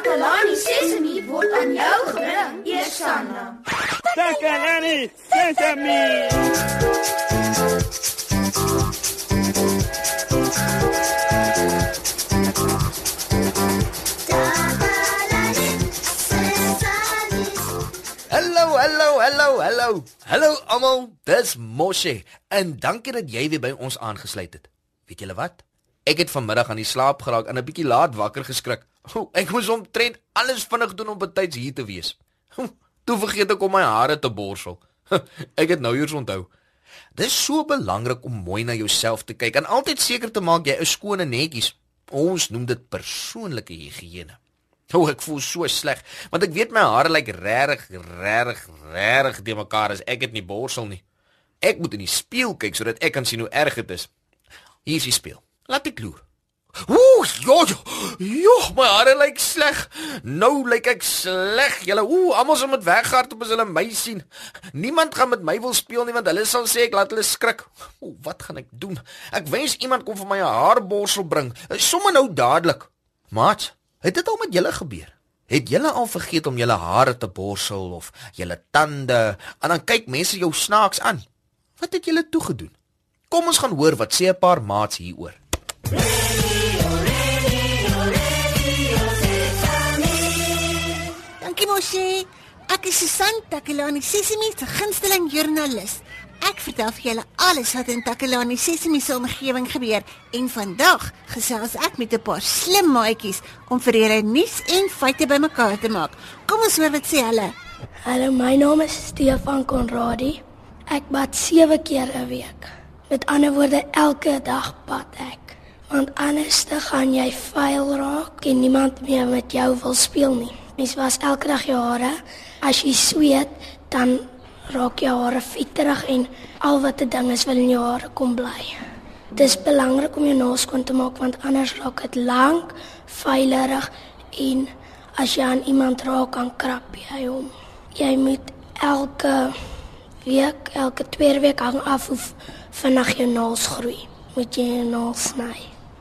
Takalani Sesemi word aan jou gebring, Eersanna. Takalani Sesemi. Hallo, hallo, hallo, hallo. Hallo almal, dis Moshe en dankie dat jy weer by ons aangesluit het. Weet julle wat? Ek het vanmiddag aan die slaap geraak en 'n bietjie laat wakker geskrik. O, ek moes omtrent alles vinnig doen om betyds hier te wees. Toe vergeet ek om my hare te borsel. Ek het nou eers onthou. Dis so belangrik om mooi na jouself te kyk en altyd seker te maak jy is skoon en netjies. Ons noem dit persoonlike higiëne. O, ek voel so sleg, want ek weet my hare lyk regtig, regtig, regtig te mekaar as ek dit nie borsel nie. Ek moet in die spieël kyk sodat ek kan sien hoe erg dit is. Hier is die spieël. Laat ek loer. Ooh, jo, jo, jo, my hare lyk sleg. Nou lyk ek sleg. Julle, ooh, almal sal met weghardop as hulle my sien. Niemand gaan met my wil speel nie want hulle sal sê ek laat hulle skrik. Ooh, wat gaan ek doen? Ek wens iemand kom vir my 'n haarborsel bring. Sommige nou dadelik. Maat, het dit al met julle gebeur? Het julle al vergeet om julle hare te borsel of julle tande? En dan kyk mense jou snaaks aan. Wat het julle toe gedoen? Kom ons gaan hoor wat sê 'n paar maats hieroor. Dankie Moshi. Ek is Susan Takelani Sesimi se gunsteling joernalis. Ek vertel vir julle alles wat in Takelani Sesimi se omgewing gebeur en vandag gesels ek met 'n paar slim maatjies om vir julle nuus en feite bymekaar te maak. Kom ons hoor wat sê hulle. Hallo, my naam is Stefan Konradi. Ek bad 7 keer 'n week. Met ander woorde, elke dag bad ek. Want anders dan gaan jy vuil raak en niemand meer met jou wil speel nie. Mens was elke dag jou hare. As jy sweet, dan raak jou hare vetterig en al wat 'n ding is wil in jou hare kom bly. Dis belangrik om jou naels skoon te maak want anders raak dit lank, vuilerig en as jy aan iemand raak, kan krap jy hom. Jy moet elke week, elke tweede week hang af hoe vinnig jou naels groei. Moet jy jou naels sny.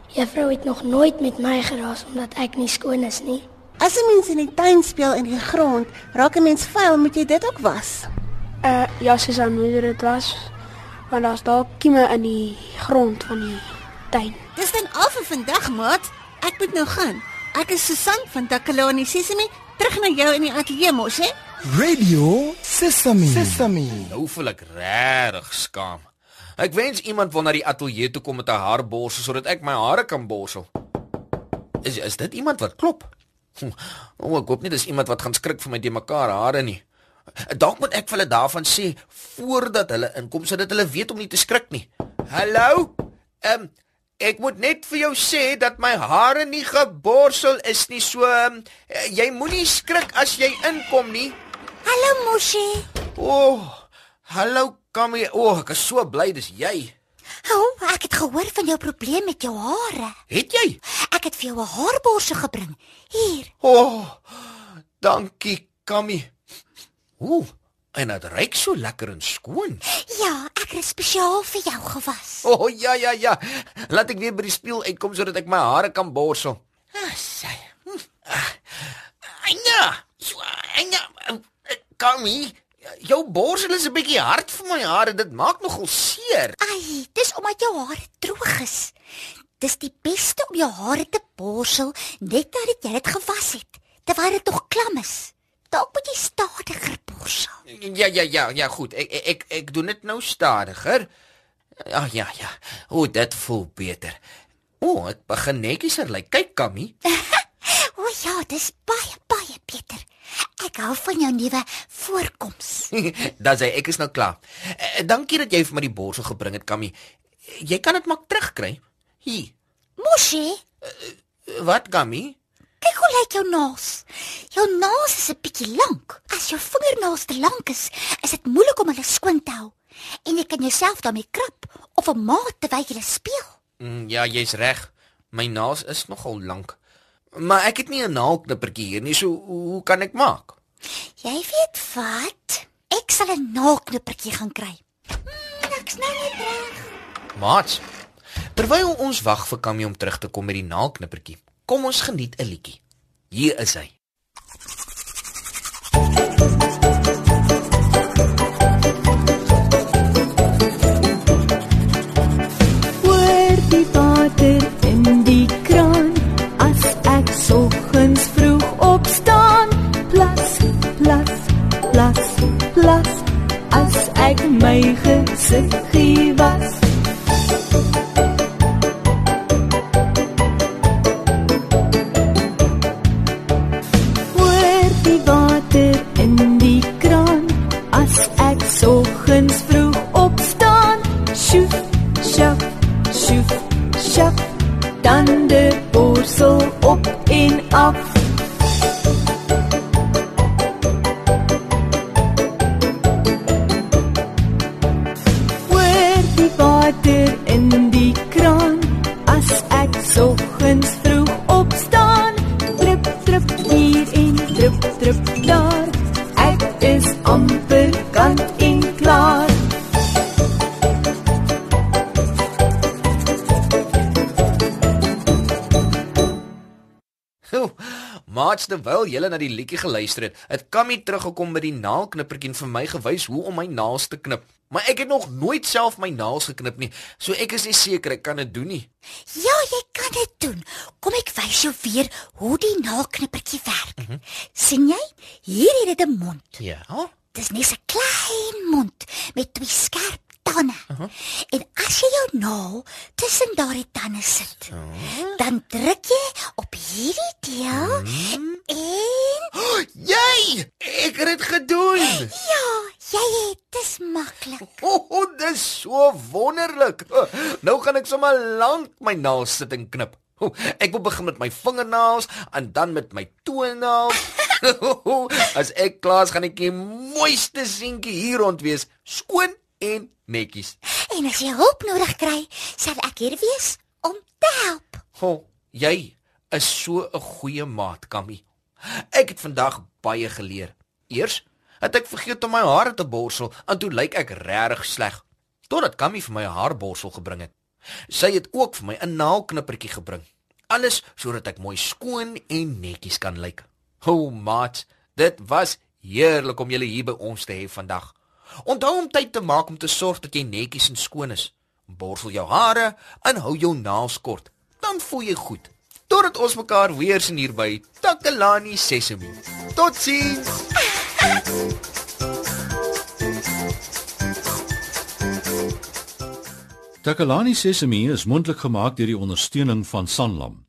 Juffrou het nog nooit met my geraas omdat ek nie skoon is nie. As 'n mens in die tuin speel in die grond, raak 'n mens vuil, moet jy dit ook was. Uh ja, Susan, hoe dit was. Want daar's daar kieme in die grond van die tuin. Dis dan al vir vandag, maat. Ek moet nou gaan. Ek is Susan van Takalani Sesimi, terug na jou in die ateljee mos, hè? Radio Sesame. Sesame. Nou voel ek regtig skaam. Ek wens iemand wil na die ateljee toe kom met 'n haarborsel sodat ek my hare kan borsel. Is is dit iemand wat klop? Hm, O, oh, ek hoop nie dis iemand wat gaan skrik vir my te mekaar hare nie. Dalk moet ek vir hulle daarvan sê voordat hulle inkom sodat hulle weet om nie te skrik nie. Hallo? Ehm um, ek moet net vir jou sê dat my hare nie geborsel is nie. So um, jy moenie skrik as jy inkom nie. Hallo Moshi. O, oh, hallo Kamie. O, oh, ek is so bly dis jy. O, oh, ek het gehoor van jou probleem met jou hare. Het jy? Ek het vir jou 'n haarborsel gebring. Hier. O, oh, dankie Kamie. Ooh, en dit ruik so lekker en skoon. Ja, ek het spesiaal vir jou gewas. O, oh, ja ja ja. Laat ek weer by die spieël uitkom sodat ek my hare kan borsel. Ah, sy. Hm. Ah, Anja, so Anja, Kamie, jou borsel is 'n bietjie hard vir my hare. Dit maak nogal seer. Ai, dis omdat jou hare droog is. Dis die beste om jou hare te borsel net nadat jy dit gewas het, terwyl dit nog klam is. Dalk moet jy stadiger borsel. Ja ja ja, ja goed. Ek ek ek, ek doen dit nou stadiger. Ja ja ja. O, dit voel beter. O, ek begin netjieser lyk. Kyk, Kammy. O ja, dis baie baie beter. Ek hou van jou nuwe voorkoms. Dan sê ek is nou klaar. Eh, dankie dat jy vir my die borsel gebring het, Kammy. Jy kan dit maak terugkry. Hier. Moshi, Wat, Kammy? kyk hoe lyk jou naels. Jou naels is 'n bietjie lank. As jou vingernaels te lank is, is dit moeilik om hulle skoon te hou. En jy kan jouself daarmee krap of 'n maat terwyl jy speel. Mm, ja, jy's reg. My naels is nogal lank. Maar ek het nie 'n naalknippertjie hier nie, so hoe kan ek maak? Jy weet wat? Ek sal 'n naalknippertjie gaan kry. Hmm, ek's nou net reg. Maats. Terwyl ons wag vir Kammy om terug te kom met die naalknippertjie, kom ons geniet 'n liedjie. Hier is hy. drift. Maats, terwyl julle na die liedjie geluister het, het Kammy teruggekom met die naalknippertjie en vir my gewys hoe om my naels te knip. Maar ek het nog nooit self my naels geknip nie, so ek is nie seker ek kan dit doen nie. Ja, jy kan dit doen. Kom ek wys jou weer hoe die naalknippertjie werk. Mm -hmm. sien jy? Hier het dit 'n mond. Ja. Dis net 'n klein mond met twee skerp tande. Uh -huh. En as jy jou naal tussen daardie tande sit, uh -huh. dan druk jy op hierdie deel uh -huh. en Oh, jy! Ek het dit gedoen. ja, jy het dis maklik. O, oh, dis so wonderlik. Oh, nou gaan ek sommer lank my naels sit en knip. Oh, ek wil begin met my vingernaels en dan met my toenaels. As ek klaar is, gaan ek die mooiste seentjie hier rond wees, skoon en netjies. En as jy hulp nodig kry, sal ek hier wees om te help. Oh, jy is so 'n goeie maat, Kammy. Ek het vandag baie geleer. Eers het ek vergeet om my hare te borsel en toe lyk ek regtig sleg. Totdat Kammy vir my 'n haarborsel gebring het. Sy het ook vir my 'n naalknippertjie gebring. Alles sodat ek mooi skoon en netjies kan lyk. O, oh, maat, dit was heerlik om julle hier by ons te hê vandag. Onthou om tyd te maak om te sorg dat jy netjies en skoon is. Borsel jou hare en hou jou naels kort. Dan voel jy goed. Totdat ons mekaar weer sien hier by Takalani Sesemi. Totsiens. Takalani Sesemi is mondelik gemaak deur die ondersteuning van Sanlam.